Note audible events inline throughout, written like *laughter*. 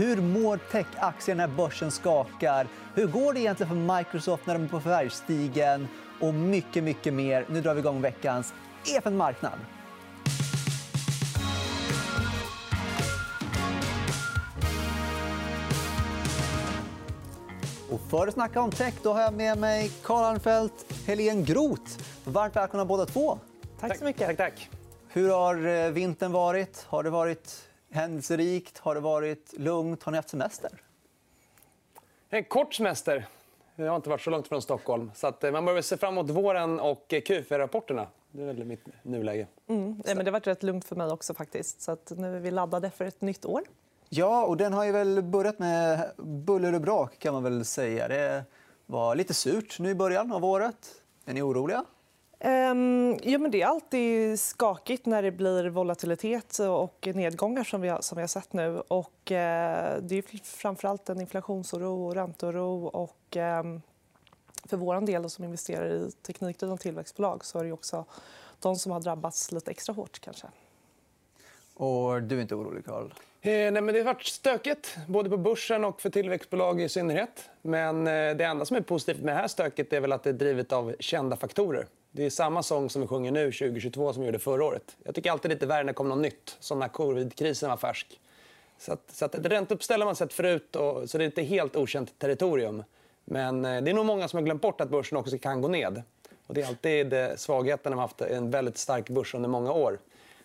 Hur mår techaktien när börsen skakar? Hur går det egentligen för Microsoft när de är på förvärvsstigen? Och mycket, mycket mer. Nu drar vi igång veckans EFN Marknad. Och för att snacka om tech då har jag med mig Carl Arnfelt, Helene Groth. Varmt välkomna båda två. Tack så mycket. Tack, tack. Hur har eh, vintern varit? Har det varit händelserikt? Har det varit lugnt? Har ni haft semester? En kort semester. Jag har inte varit så långt från Stockholm. Så att eh, man börjar se fram emot våren och eh, Q4-rapporterna. Det är väl mitt nuläge. Mm. Nej, men det har varit rätt lugnt för mig också. faktiskt. Så att nu är vi laddade för ett nytt år. Ja, och den har ju väl börjat med buller och brak. kan man väl säga. Det var lite surt nu i början av året. Är ni oroliga? Um, ja, men det är alltid skakigt när det blir volatilitet och nedgångar som vi har, som vi har sett nu. Och, uh, det är framför allt en inflationsoro och ränteoro. Och, um, för vår del som investerar i teknikdrivna tillväxtbolag så är det också de som har drabbats lite extra hårt. kanske. Och du är inte orolig, Carl? Eh, nej, men det har varit stökigt, både på börsen och för tillväxtbolag i synnerhet. Men eh, det enda som är positivt med det här stöket är väl att det är drivet av kända faktorer. Det är samma sång som vi sjunger nu 2022 som vi gjorde förra året. Jag tycker alltid lite värre när det kommer något nytt, som när covidkrisen var färsk. Så att, så att ett ränteuppställ har man sett förut, och, så det är inte helt okänt territorium. Men eh, det är nog många som har glömt bort att börsen också kan gå ned. Och det är alltid eh, svagheten när man har haft en väldigt stark börs under många år.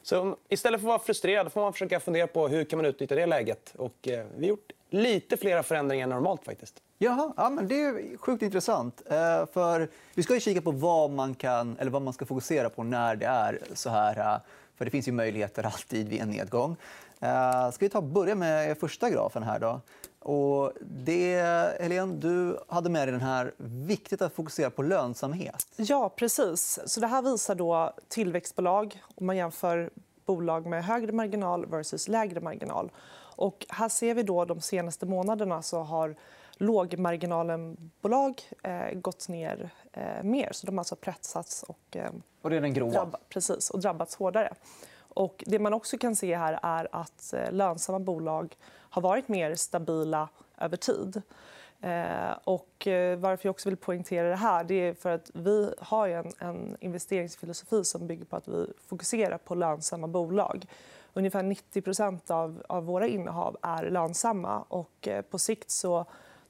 Så mm, istället för att vara frustrerad får man försöka fundera på hur kan man utnyttja det läget. Och, eh, vi har gjort lite fler förändringar än normalt. faktiskt. Jaha, ja, men det är sjukt intressant. Eh, för vi ska ju kika på vad man, kan, eller vad man ska fokusera på när det är så här. Eh, för Det finns ju möjligheter *laughs* alltid vid en nedgång. Eh, ska vi ta börja med första grafen. här då? Och det, Helene, du hade med dig den här. Viktigt att fokusera på lönsamhet. Ja, precis. Så det här visar då tillväxtbolag. Om man jämför bolag med högre marginal versus lägre marginal. Och här ser vi då de senaste månaderna så har lågmarginalenbolag eh, gått ner eh, mer. Så de har alltså pressats och, eh, och det är den grova. Drabba, precis, och drabbats hårdare. Och det man också kan se här är att eh, lönsamma bolag har varit mer stabila över tid. Eh, och eh, varför jag också vill poängtera det här det är för att vi har en, en investeringsfilosofi som bygger på att vi fokuserar på lönsamma bolag. Ungefär 90 av, av våra innehav är lönsamma. Och på sikt så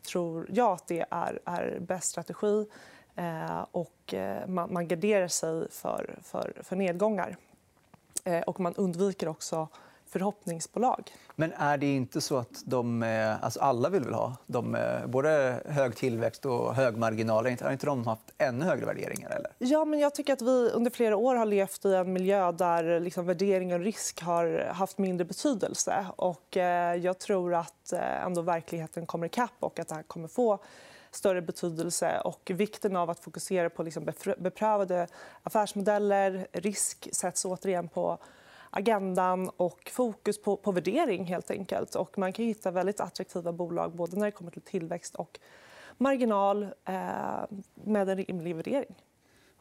tror jag att det är, är bäst strategi. Eh, och eh, man, man garderar sig för, för, för nedgångar. Eh, och man undviker också förhoppningsbolag. Men är det inte så att de, alltså alla vill väl ha de, både hög tillväxt och hög marginal? Har inte de haft ännu högre värderingar? Eller? Ja, men jag tycker att vi under flera år har levt i en miljö där liksom värdering och risk har haft mindre betydelse. Och, eh, jag tror att eh, ändå verkligheten kommer ikapp och att det här kommer få större betydelse. och Vikten av att fokusera på liksom beprövade affärsmodeller. Risk sätts återigen på agendan och fokus på, på värdering. helt enkelt. Och man kan hitta väldigt attraktiva bolag både när det kommer till tillväxt och marginal eh, med en rimlig värdering.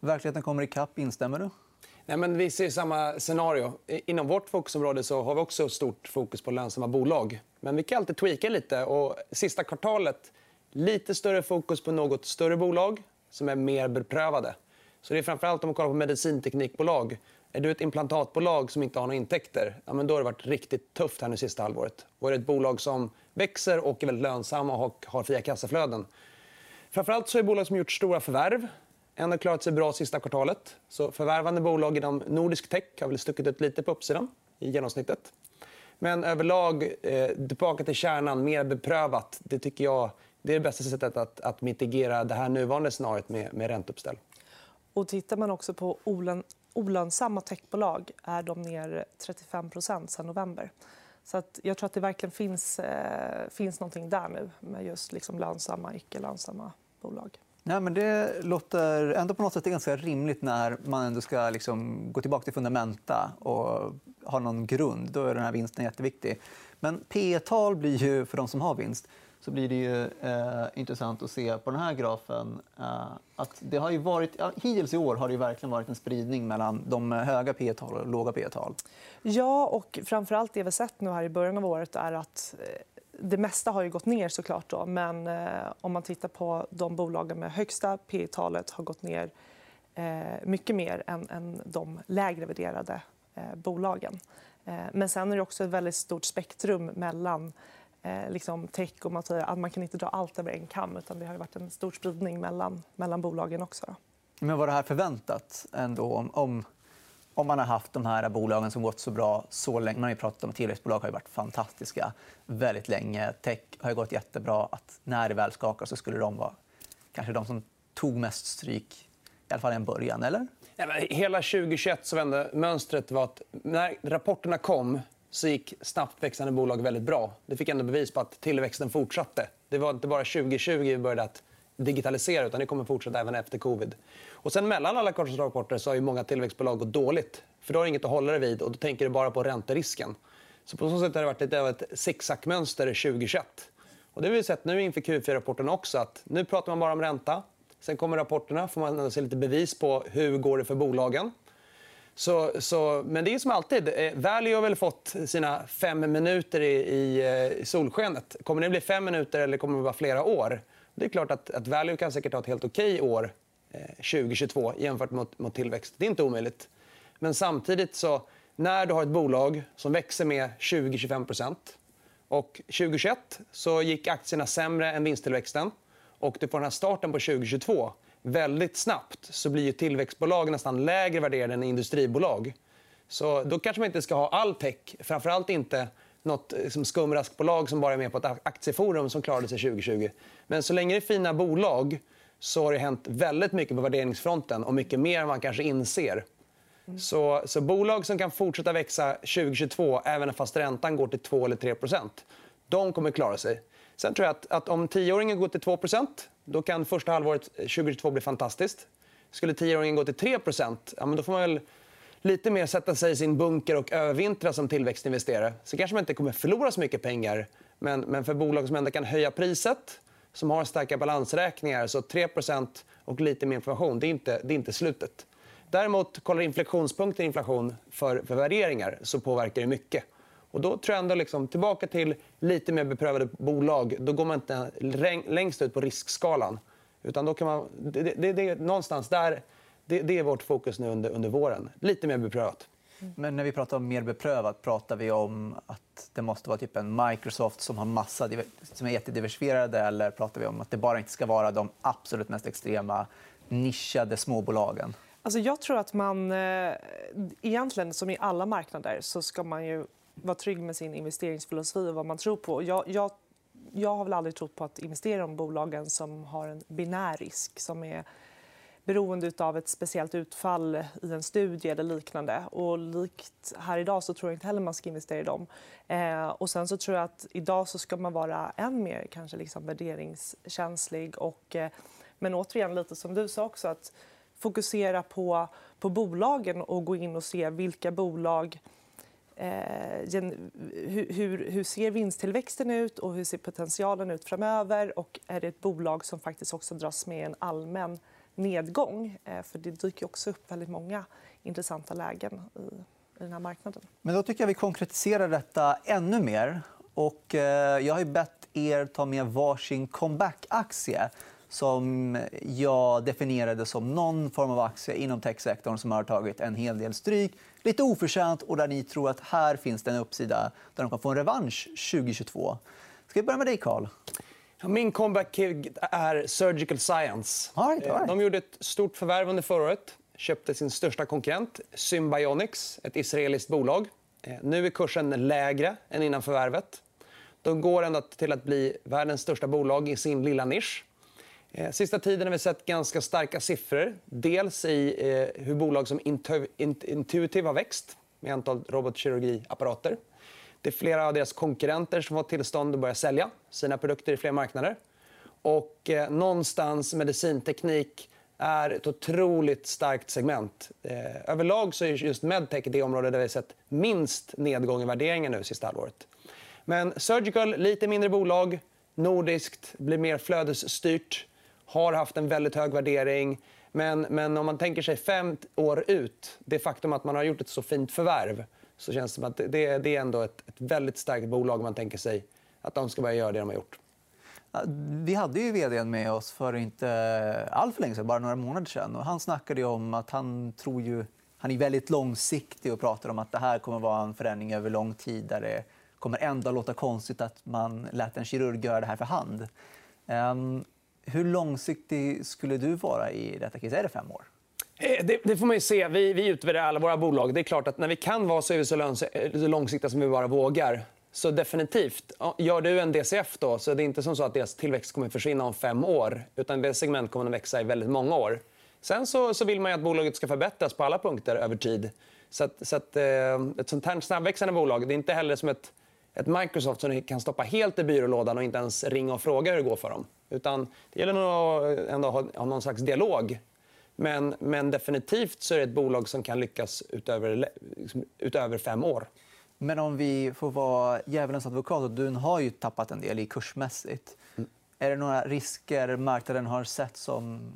Verkligheten kommer ikapp. Instämmer du? Nej, men vi ser samma scenario. Inom vårt fokusområde så har vi också stort fokus på lönsamma bolag. Men vi kan alltid tweaka lite. Och sista kvartalet Lite större fokus på något större bolag som är mer beprövade. Så det är framförallt om man kollar på medicinteknikbolag. Är du ett implantatbolag som inte har några intäkter, ja, men då har det varit riktigt tufft här nu sista halvåret. Och är det ett bolag som växer och är väldigt lönsamma och har fria kassaflöden. Framförallt så är det bolag som gjort stora förvärv. En har klarat sig bra sista kvartalet. Så förvärvande bolag inom nordisk tech har väl stuckit ut lite på uppsidan i genomsnittet. Men överlag, eh, tillbaka till kärnan, mer beprövat. Det tycker jag det är det bästa sättet att, att mitigera det här nuvarande scenariot med, med ränteuppställ. Och tittar man också på olönsamma techbolag är de ner 35% sen november. Så att jag tror att det verkligen finns, eh, finns någonting där nu med just liksom lönsamma icke lönsamma bolag. Nej, men det låter ändå på något sätt ganska rimligt när man ändå ska liksom gå tillbaka till fundamenta och ha någon grund. Då är den här vinsten jätteviktig. Men P tal blir ju, för de som har vinst så blir det ju, eh, intressant att se på den här grafen eh, att det har ju varit, ja, hittills i år har det verkligen varit en spridning mellan de höga P tal och låga P tal. Ja, och framför allt det vi sett nu här i början av året är att eh, det mesta har ju gått ner såklart. Då, men eh, om man tittar på de bolagen med högsta P talet har gått ner eh, mycket mer än, än de lägre värderade eh, bolagen. Eh, men sen är det också ett väldigt stort spektrum mellan eh, liksom tech och man, säger, man kan inte dra allt över en kam. Utan det har varit en stor spridning mellan, mellan bolagen också. Då. Men var det här förväntat ändå? Om, om, om man har haft de här bolagen som gått så bra så länge. Man har pratat om att tillväxtbolag har varit fantastiska väldigt länge. Tech har gått jättebra. Att när det väl skakar så skulle de vara kanske de som tog mest stryk, i alla fall i en början. Eller? hela 2021 så vände mönstret var att när rapporterna kom så gick snabbt växande bolag väldigt bra. Det fick ändå bevis på att tillväxten fortsatte. Det var inte bara 2020 vi började att digitalisera utan det kommer fortsätta även efter covid. Och sen mellan alla kvartalsrapporter så har ju många tillväxtbolag gått dåligt. För då har inget att hålla dig vid och då tänker du bara på ränterisken. Så på så sätt har det varit lite av ett zigzagmönster 2021. Och det har vi sett nu inför Q4-rapporten också. att Nu pratar man bara om ränta. Sen kommer rapporterna. får man se lite bevis på hur går det för bolagen. Så, så, men det är som alltid. Eh, Value har väl fått sina fem minuter i, i, i solskenet. Kommer det bli fem minuter eller kommer det vara flera år? Det är klart att, att Value kan säkert ha ett helt okej år eh, 2022 jämfört mot, mot tillväxt. Det är inte omöjligt. Men samtidigt så när du har ett bolag som växer med 20-25 och 2021 så gick aktierna sämre än vinsttillväxten och du får den här starten på 2022 väldigt snabbt så blir ju tillväxtbolag nästan lägre värderade än industribolag. Så då kanske man inte ska ha all tech. Framförallt inte nåt liksom skumraskbolag som bara är med på ett aktieforum som klarade sig 2020. Men så länge det är fina bolag så har det hänt väldigt mycket på värderingsfronten och mycket mer än man kanske inser. Mm. Så, så bolag som kan fortsätta växa 2022 även fast räntan går till 2 eller 3% de kommer klara sig. Sen tror jag att, att om tioåringen går till 2% då kan första halvåret eh, 2022 bli fantastiskt. Skulle tioåringen gå till 3 ja, men då får man väl lite mer sätta sig i sin bunker och övervintra som tillväxtinvesterare. Så kanske man inte kommer förlora så mycket pengar. Men, men för bolag som ändå kan höja priset, som har starka balansräkningar, så 3% och lite mer information, det är inte, det är inte slutet. Däremot, kollar inflektionspunkten inflation för, för värderingar så påverkar det mycket. Och då tror jag ändå liksom, tillbaka till lite mer beprövade bolag. Då går man inte längst ut på riskskalan. Utan då kan man, det, det, det, någonstans där, det, det, är vårt fokus nu under, under våren. Lite mer beprövat. Men när vi pratar om mer beprövat, pratar vi om att det måste vara typ en Microsoft som har massa, som är jättediversifierade eller pratar vi om att det bara inte ska vara de absolut mest extrema nischade småbolagen? Alltså jag tror att man... Eh, egentligen, som i alla marknader, så ska man ju vara trygg med sin investeringsfilosofi och vad man tror på. Jag, jag, jag har väl aldrig trott på att investera i de bolagen som har en binär risk som är beroende av ett speciellt utfall i en studie eller liknande. Och likt här idag så tror jag inte heller man ska investera i dem. Eh, och sen så tror jag att idag så ska man vara än mer kanske liksom värderingskänslig. Och, eh, men återigen, lite som du sa också, att fokusera på, på bolagen och gå in och se vilka bolag Eh, hur, hur, ser vinsttillväxten ut och hur ser potentialen ut framöver? Och är det ett bolag som faktiskt också dras med en allmän nedgång? Eh, för det dyker också upp väldigt många intressanta lägen i, i den här marknaden. Men då tycker jag vi konkretiserar detta ännu mer. Och, eh, jag har bett er ta med varsin comeback-aktie som jag definierade som någon form av aktie inom techsektorn som har tagit en hel del stryk. Lite oförtjänt och där ni tror att här finns det en uppsida där de kan få en revansch 2022. Ska vi börja med dig, Carl? Min comeback är Surgical Science. All right, all right. De gjorde ett stort förvärv under förra året. köpte sin största konkurrent, Symbionics, ett israeliskt bolag. Eh, nu är kursen lägre än innan förvärvet. De går ända till att bli världens största bolag i sin lilla nisch. Eh, sista tiden har vi sett ganska starka siffror. Dels i eh, hur bolag som Intuitive har växt med antal robotkirurgiapparater. Det är flera av deras konkurrenter som har tillstånd att börja sälja sina produkter i fler marknader. Och eh, någonstans medicinteknik är ett otroligt starkt segment. Eh, överlag så är just medtech det område där vi har sett minst nedgång i värderingen nu sista halvåret. Men Surgical, lite mindre bolag, nordiskt, blir mer flödesstyrt har haft en väldigt hög värdering. Men, men om man tänker sig fem år ut, det faktum att man har gjort ett så fint förvärv så känns det som att det, det är ändå ett, ett väldigt starkt bolag man tänker sig att de ska börja göra det de har gjort. Vi hade ju vd med oss för inte allt för länge sedan, bara några månader sedan. Och han snackade om att han tror ju... Han är väldigt långsiktig och pratar om att det här kommer att vara en förändring över lång tid där det kommer ändå låta konstigt att man lät en kirurg göra det här för hand. Um, hur långsiktig skulle du vara i detta case? Är det fem år? Eh, det, det, får man se. Vi, vi utvärderar alla våra bolag. Det är klart att när vi kan vara så är vi så långsiktiga som vi bara vågar. Så definitivt. Gör du en DCF då, så är det inte som så att deras tillväxt kommer att försvinna om fem år. Utan det segment kommer att växa i väldigt många år. Sen så, så vill man att bolaget ska förbättras på alla punkter över tid. Så, att, så att, eh, ett sånt här snabbväxande bolag det är inte heller som ett, ett Microsoft som ni kan stoppa helt i byrålådan och inte ens ringa och fråga hur det går för dem. Utan det gäller nog att ändå ha, ha någon slags dialog. Men, men definitivt så är det ett bolag som kan lyckas utöver, liksom, utöver fem år. Men om vi får vara djävulens advokat. Du har ju tappat en del i kursmässigt. Mm. Är det några risker marknaden har sett som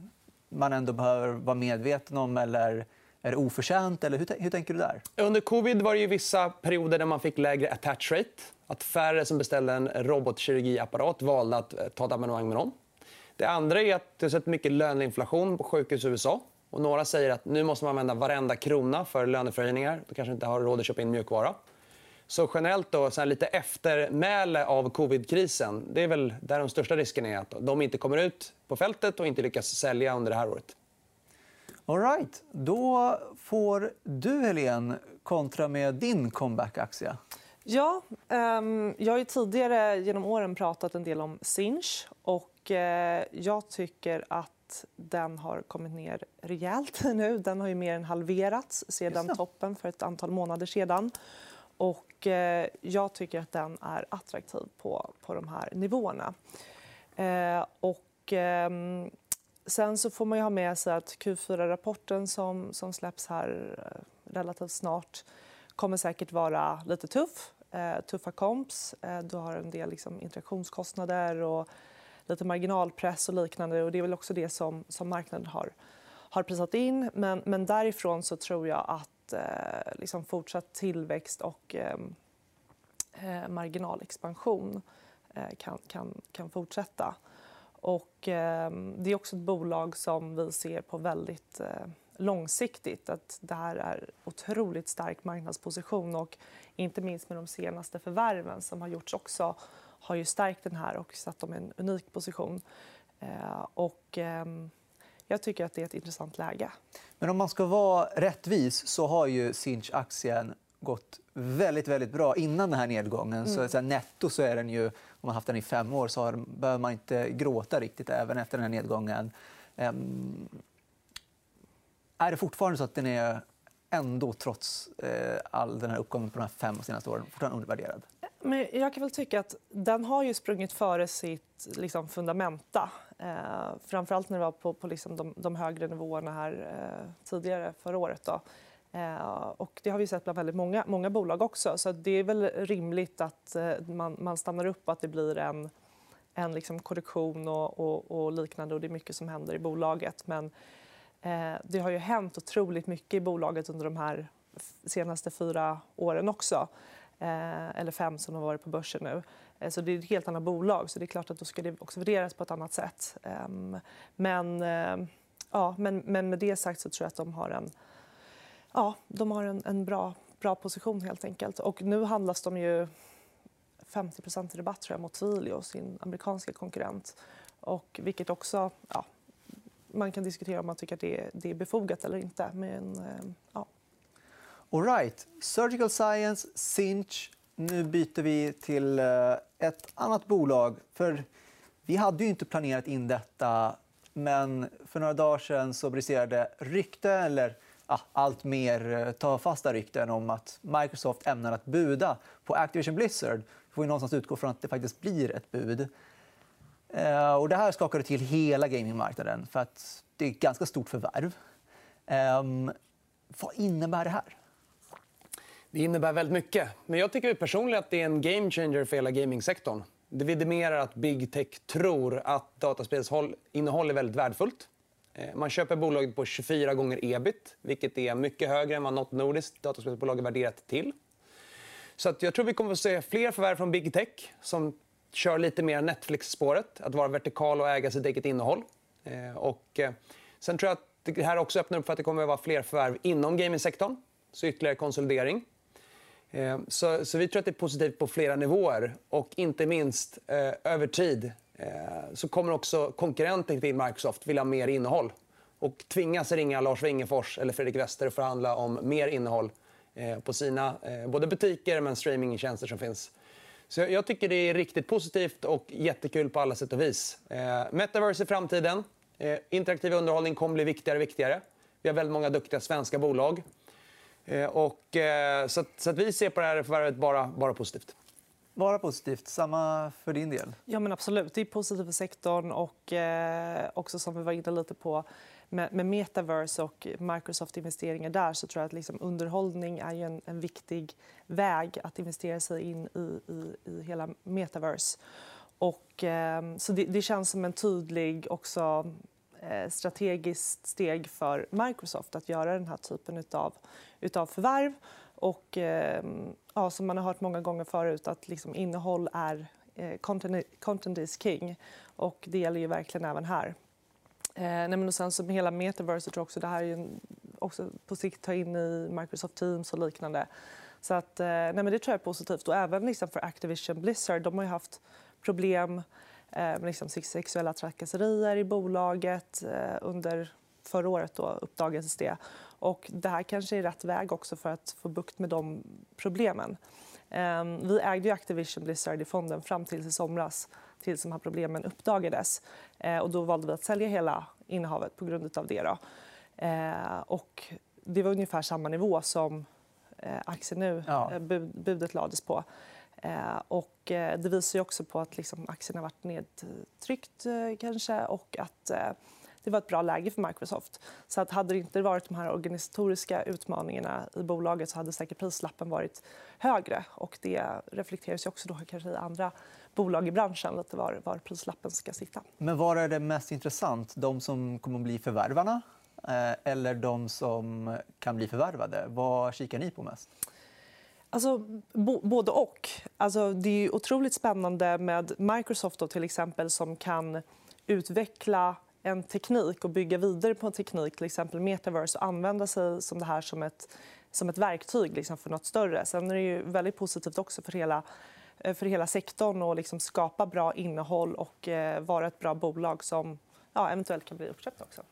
man ändå behöver vara medveten om? Eller är det oförtjänt? Eller hur, hur tänker du där? Under covid var det ju vissa perioder där man fick lägre attach rate. Att färre som beställde en robotkirurgiapparat valde att eh, ta ett abonnemang med någon. Det andra är att det har sett mycket löneinflation på sjukhus i USA. Och några säger att nu måste man använda varenda krona för löneförhöjningar. Då kanske inte har råd att köpa in mjukvara. Så generellt då, så lite eftermäle av covidkrisen. Det är väl där de största riskerna är att de inte kommer ut på fältet och inte lyckas sälja under det här året. All right. Då får du, Helene, kontra med din comeback-aktie. Ja, um, jag har tidigare genom åren pratat en del om Sinch. Och, uh, jag tycker att den har kommit ner rejält *laughs* nu. Den har ju mer än halverats sedan toppen för ett antal månader sedan. Och, eh, jag tycker att den är attraktiv på, på de här nivåerna. Eh, och, eh, sen så får man ha med sig att Q4-rapporten som, som släpps här eh, relativt snart kommer säkert vara lite tuff. Eh, tuffa komps. Eh, du har en del liksom, interaktionskostnader och lite marginalpress och liknande. Och det är väl också det som, som marknaden har, har prisat in. Men, men därifrån så tror jag att eh, liksom fortsatt tillväxt och ehm, eh, marginalexpansion eh, kan, kan, kan fortsätta. Och, eh, det är också ett bolag som vi ser på väldigt eh, långsiktigt. Att det här är otroligt stark marknadsposition. och Inte minst med de senaste förvärven som har gjorts också har ju stärkt den här och satt dem i en unik position. Eh, och, ehm, jag tycker att det är ett intressant läge. Men om man ska vara rättvis så har ju Sinch-aktien gått väldigt, väldigt bra innan den här nedgången. Mm. Så, netto så är den ju, om man haft den i fem år så har, behöver man inte gråta riktigt även efter den här nedgången. Um, är det fortfarande så att den är ändå, trots eh, all den här uppgången på de här fem senaste åren, fortfarande undervärderad? Men jag kan väl tycka att den har ju sprungit före sitt liksom, fundamenta. Eh, framförallt när det var på, på liksom de, de, högre nivåerna här eh, tidigare förra året. Då. Eh, och det har vi sett bland väldigt många, många bolag också. Så det är väl rimligt att eh, man, man stannar upp och att det blir en, en liksom korrektion och, och, och, liknande. Och det är mycket som händer i bolaget. Men eh, det har ju hänt otroligt mycket i bolaget under de här senaste fyra åren också. Eh, eller fem som har varit på börsen nu. Eh, så det är ett helt annat bolag, så det är klart att då ska det också värderas på ett annat sätt. Ehm, men, eh, ja, men, men med det sagt så tror jag att de har en, ja, de har en, en bra, bra position helt enkelt. Och nu handlas de ju 50 i rabatt tror jag, mot Twilio, sin amerikanska konkurrent. Och vilket också... Ja, man kan diskutera om man tycker att det är, det är befogat eller inte. Men, eh, ja. All right. Surgical Science, Sinch. Nu byter vi till eh, ett annat bolag. För vi hade ju inte planerat in detta, men för några dagar sen så briserade rykten, eller ja, allt mer eh, rykten om att Microsoft ämnar att buda på Activision Blizzard. Vi får ju någonstans utgå från att det faktiskt blir ett bud. Eh, och det här skakade till hela gamingmarknaden, för att det är ett ganska stort förvärv. Eh, vad innebär det här? Det innebär väldigt mycket. Men jag tycker personligen att det är en game changer för hela gamingsektorn. Det vidimerar att big tech tror att dataspelsinnehåll är väldigt värdefullt. Eh, man köper bolaget på 24 gånger ebit, vilket är mycket högre än vad nåt nordiskt dataspelsbolag är värderat till. Så att jag tror vi kommer att se fler förvärv från big tech som kör lite mer Netflix-spåret. Att vara vertikal och äga sitt eget innehåll. Eh, och, eh, sen tror jag att det här också öppnar upp för att det kommer att vara fler förvärv inom gamingsektorn. Så ytterligare konsolidering. Så, så, vi tror att det är positivt på flera nivåer. Och inte minst eh, över tid Eh, så kommer också konkurrenter till Microsoft vilja ha mer innehåll och tvingas ringa Lars Wingefors eller Fredrik Wester och förhandla om mer innehåll eh, på sina eh, både butiker men streamingtjänster som finns. Så jag tycker det är riktigt positivt och jättekul på alla sätt och vis. Metaverse i framtiden. Interaktiv underhållning kommer bli viktigare och viktigare. Vi har väldigt många duktiga svenska bolag. Och, så, att, så att vi ser på det här förvärvet bara, bara positivt. Bara positivt. Samma för din del? Ja, men absolut. Det är positivt för sektorn. och eh, också som vi var inne lite på med, med metaverse och Microsoft-investeringar där så tror jag att liksom underhållning är en, en viktig väg att investera sig in i, i, i hela metaverse. Och, eh, så det, det, känns som en tydlig också, eh, strategiskt steg för Microsoft att göra den här typen av utav förvärv. Och, ehm, ja, som man har hört många gånger förut, att liksom innehåll är eh, content, content is king. Och det gäller ju verkligen även här. Eh, nej, men och sen som hela metaverse tror jag också det här är ju också på sikt ta in i Microsoft Teams och liknande. Så att, eh, nej, men det tror jag är positivt. Och även liksom för Activision Blizzard. De har ju haft problem eh, med liksom sexuella trakasserier i bolaget. Eh, under förra året då uppdagades det. Och det här kanske är rätt väg också för att få bukt med de problemen. Ehm, vi ägde ju Activision Blizzard i fonden fram till i somras tills de här problemen uppdagades. Eh, och då valde vi att sälja hela innehavet på grund av det. Då. Eh, och det var ungefär samma nivå som eh, aktien nu, ja. budet lades på. och det visar också på att liksom, aktien har varit nedtryckt kanske och att det var ett bra läge för Microsoft. Så att hade det inte varit de här organisatoriska utmaningarna i bolaget så hade säkert prislappen varit högre. Och det reflekteras också då kanske i andra bolag i branschen lite var, var prislappen ska sitta. Men var är det mest intressant? De som kommer att bli förvärvarna eh, eller de som kan bli förvärvade? Vad kikar ni på mest? Alltså, både och. Alltså, det är otroligt spännande med Microsoft då, till exempel som kan utveckla en teknik och bygga vidare på en teknik, till exempel metaverse och använda sig som det här som ett, som ett verktyg liksom, för nåt större. Sen är det ju väldigt positivt också för hela Eh, för hela sektorn och liksom skapa bra innehåll och eh, vara ett bra bolag som ja, eventuellt kan bli uppköpt också.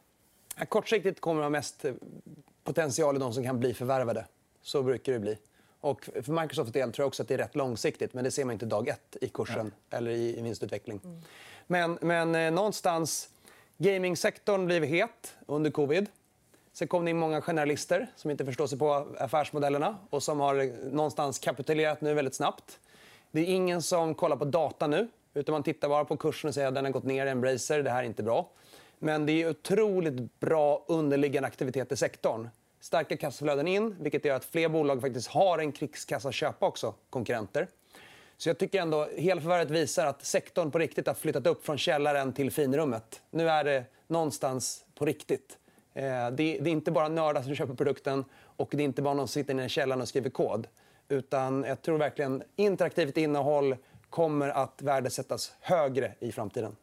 Kortsiktigt kommer det ha mest eh, potential i de som kan bli förvärvade. Så brukar det bli. Och för Microsofts del tror jag också att det är rätt långsiktigt. Men det ser man inte dag ett i kursen ja. eller i vinstutveckling. Mm. Men, men någonstans... Gamingsektorn blev het under covid. Sen kom det in många generalister som inte förstår sig på affärsmodellerna och som har någonstans kapitulerat nu väldigt snabbt. Det är ingen som kollar på data nu. utan Man tittar bara på kursen och säger att den har gått ner. Embracer, det här är inte bra. Men det är otroligt bra underliggande aktivitet i sektorn. Starka kassaflöden in, vilket gör att fler bolag faktiskt har en krigskassa att köpa också, konkurrenter. Så jag tycker ändå hela förvärvet visar att sektorn på riktigt har flyttat upp från källaren till finrummet. Nu är det någonstans på riktigt. Eh, det är inte bara nördar som köper produkten och det är inte bara någon som sitter i källaren och skriver kod. Utan jag tror verkligen interaktivt innehåll kommer att värdesättas högre i framtiden.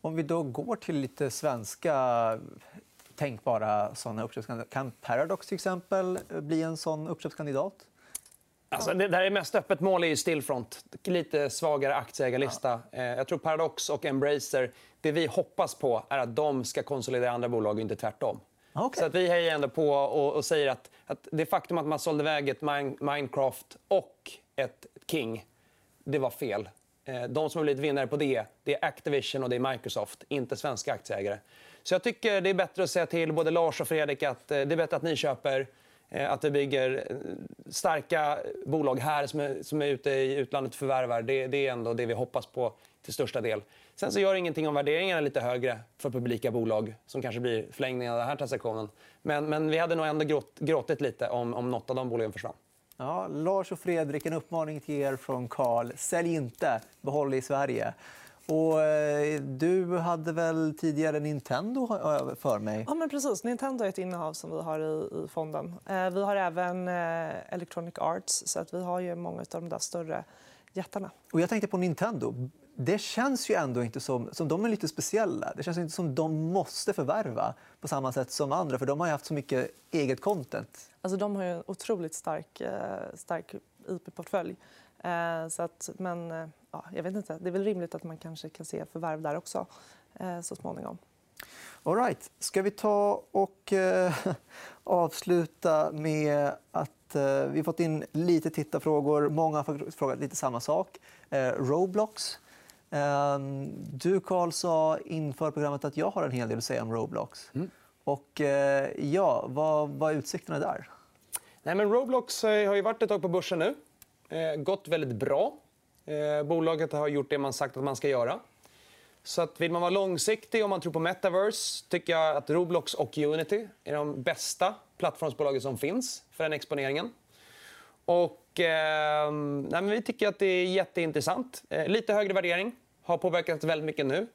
Om vi då går till lite svenska tänkbara såna uppköpskandidater. Kan Paradox till exempel bli en sån uppköpskandidat? Alltså, det där är mest öppet mål är ju Stillfront. Lite svagare aktieägarlista. Ja. Eh, jag tror Paradox och Embracer, det vi hoppas på är att de ska konsolidera andra bolag och inte tvärtom. Okay. Så att vi hejar ändå på och, och säger att, att, det faktum att man sålde iväg ett Minecraft och ett King, det var fel. Eh, de som har blivit vinnare på det, det är Activision och det är Microsoft, inte svenska aktieägare. Så jag tycker det är bättre att säga till både Lars och Fredrik att eh, det är bättre att ni köper Eh, att vi bygger eh, starka bolag här som är, som är ute i utlandet och förvärvar. Det, det är ändå det vi hoppas på till största del. Sen så gör det ingenting om värderingarna är lite högre för publika bolag som kanske blir förlängningen av den här transaktionen. Men, men vi hade nog ändå gråt, gråtit lite om, om något av de bolagen försvann. Ja, Lars och Fredrik, en uppmaning till er från Karl. Sälj inte, behåll i Sverige. Och, eh, du hade väl tidigare Nintendo för mig? Ja, men precis. Nintendo är ett innehav som vi har i, i fonden. Eh, vi har även eh, Electronic Arts. så att Vi har ju många av de där större jättarna. Och jag tänkte på Nintendo. det känns ju ändå inte som, som de är lite speciella. Det känns inte som de måste förvärva på samma sätt som andra för de har haft så mycket eget content. Alltså, de har ju en otroligt stark, eh, stark IP-portfölj. Eh, så att, men eh, ja, jag vet inte. Det är väl rimligt att man kanske kan se förvärv där också så småningom. All right. Ska vi ta och eh, *laughs* avsluta med att eh, vi fått in lite tittarfrågor. Många har frågat lite samma sak. Eh, Roblox. Ehm, du, Carl, sa inför programmet att jag har en hel del att säga om Roblox. Mm. Och, eh, ja, vad, vad är utsikterna där? Nej, men Roblox eh, har ju varit ett tag på börsen nu. Eh, gått väldigt bra. Eh, bolaget har gjort det man sagt att man ska göra. Så att vill man vara långsiktig och man tror på metaverse tycker jag att Roblox och Unity är de bästa plattformsbolagen som finns för den exponeringen. Och, eh, nej, vi tycker att det är jätteintressant. Eh, lite högre värdering har påverkat väldigt mycket nu.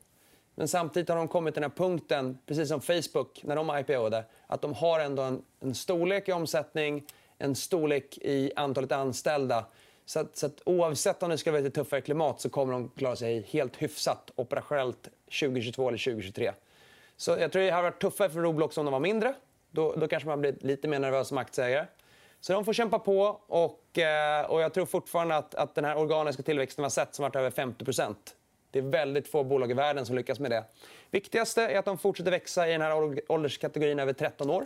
Men samtidigt har de kommit till den här punkten, precis som Facebook när de IPO'ade, att de har ändå en, en storlek i omsättning, en storlek i antalet anställda så, att, så att oavsett om det ska vara ett tuffare klimat så kommer de klara sig helt hyfsat operationellt 2022 eller 2023. Så jag tror det hade varit tuffare för Roblox om de var mindre. Då, då kanske man blir lite mer nervös som aktieägare. Så de får kämpa på. Och, eh, och jag tror fortfarande att, att den här organiska tillväxten vi har sett som varit över 50% det är väldigt få bolag i världen som lyckas med det. Viktigaste är att de fortsätter växa i den här ålderskategorin över 13 år.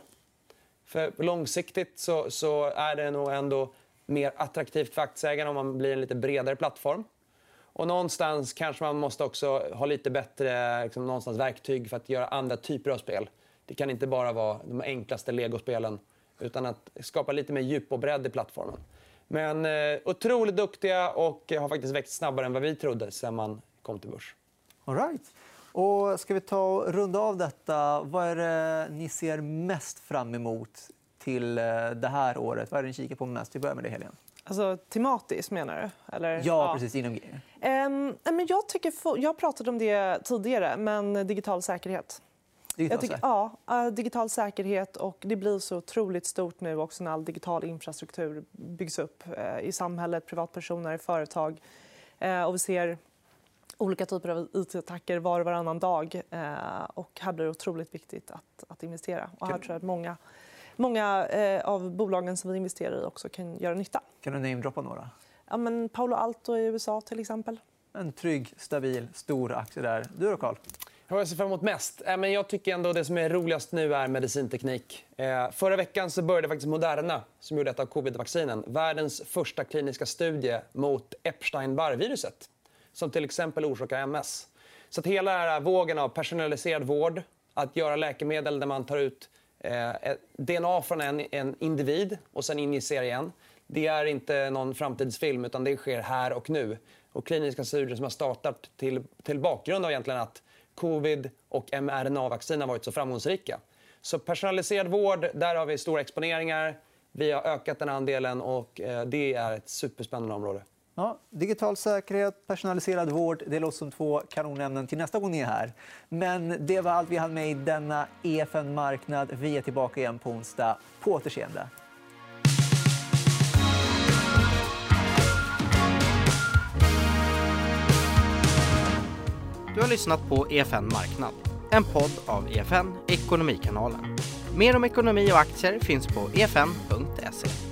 För långsiktigt så, så är det nog ändå mer attraktivt för aktieägarna om man blir en lite bredare plattform. Och någonstans kanske man måste också ha lite bättre liksom, någonstans verktyg för att göra andra typer av spel. Det kan inte bara vara de enklaste legospelen utan att skapa lite mer djup och bredd i plattformen. Men eh, otroligt duktiga och har faktiskt växt snabbare än vad vi trodde sen man kom till börs. All right. Och ska vi ta och runda av detta? Vad är det ni ser mest fram emot till eh, det här året? Vad är det ni kikar på mest? Vi börjar med det, Helene. Alltså, tematiskt, menar du? Eller? Ja, ja. precis. Inom... Um, men jag, tycker, jag pratade om det tidigare, men digital säkerhet. Digital, tycker, ja, uh, digital säkerhet. och Det blir så otroligt stort nu också när all digital infrastruktur byggs upp uh, i samhället, privatpersoner, företag. Och vi ser olika typer av it-attacker var och varannan dag. och här blir det otroligt viktigt att, att investera. Och här tror jag att många många eh, av bolagen som vi investerar i också kan göra nytta. Kan du namedroppa några? Ja, men Paolo Alto i USA till exempel. En trygg, stabil, stor aktie där. Du då, Carl? Jag ser fram emot mest? Jag tycker ändå det som är roligast nu är medicinteknik. Eh, förra veckan så började faktiskt Moderna, som gjorde ett av covid-vaccinen, världens första kliniska studie mot Epstein-Barr-viruset som till exempel orsakar MS. Så att hela den här vågen av personaliserad vård, att göra läkemedel där man tar ut Eh, DNA från en, en individ och sen injicerar igen. Det är inte någon framtidsfilm, utan det sker här och nu. Och kliniska studier som har startat till, till bakgrund av egentligen att covid och mRNA-vaccin har varit så framgångsrika. Så personaliserad vård, där har vi stora exponeringar. Vi har ökat den andelen och eh, det är ett superspännande område. Ja, digital säkerhet, personaliserad vård. Det låter som två kanonämnen till nästa gång ni är här. Men det var allt vi hade med i denna EFN Marknad. Vi är tillbaka igen på onsdag. På återseende. Du har lyssnat på EFN Marknad, en podd av EFN Ekonomikanalen. Mer om ekonomi och aktier finns på efn.se.